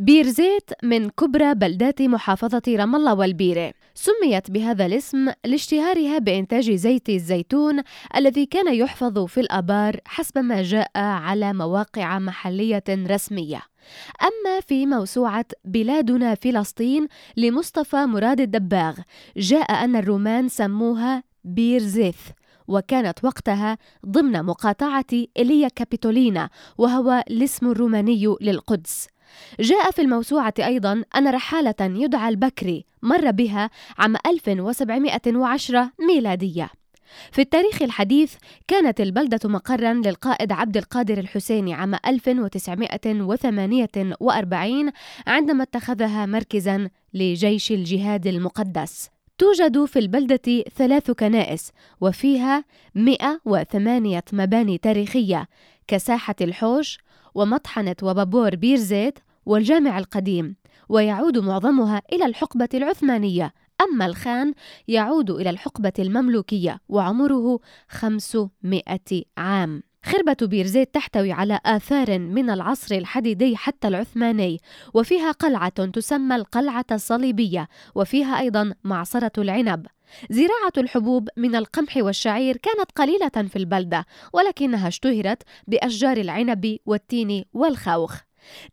بير زيت من كبرى بلدات محافظة رام الله والبيرة سميت بهذا الاسم لاشتهارها بإنتاج زيت الزيتون الذي كان يحفظ في الآبار حسب ما جاء على مواقع محلية رسمية. أما في موسوعة بلادنا فلسطين لمصطفى مراد الدباغ جاء أن الرومان سموها بير زيث وكانت وقتها ضمن مقاطعة إيليا كابيتولينا وهو الاسم الروماني للقدس. جاء في الموسوعة أيضا أن رحالة يدعى البكري مر بها عام 1710 ميلادية. في التاريخ الحديث كانت البلدة مقرا للقائد عبد القادر الحسيني عام 1948 عندما اتخذها مركزا لجيش الجهاد المقدس. توجد في البلدة ثلاث كنائس وفيها 108 مباني تاريخية. كساحة الحوش ومطحنة وبابور بير زيت والجامع القديم ويعود معظمها إلى الحقبة العثمانية. أما الخان يعود إلى الحقبة المملوكية وعمره 500 عام. خربة بيرزيت تحتوي على آثار من العصر الحديدي حتى العثماني وفيها قلعة تسمى القلعة الصليبية وفيها أيضا معصرة العنب. زراعة الحبوب من القمح والشعير كانت قليلة في البلدة ولكنها اشتهرت بأشجار العنب والتين والخوخ.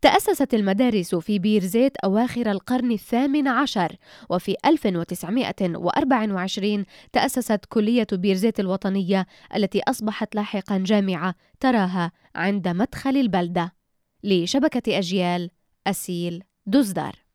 تأسست المدارس في بير زيت أواخر القرن الثامن عشر وفي 1924 تأسست كلية بير زيت الوطنية التي أصبحت لاحقا جامعة تراها عند مدخل البلدة. لشبكة أجيال أسيل دزدار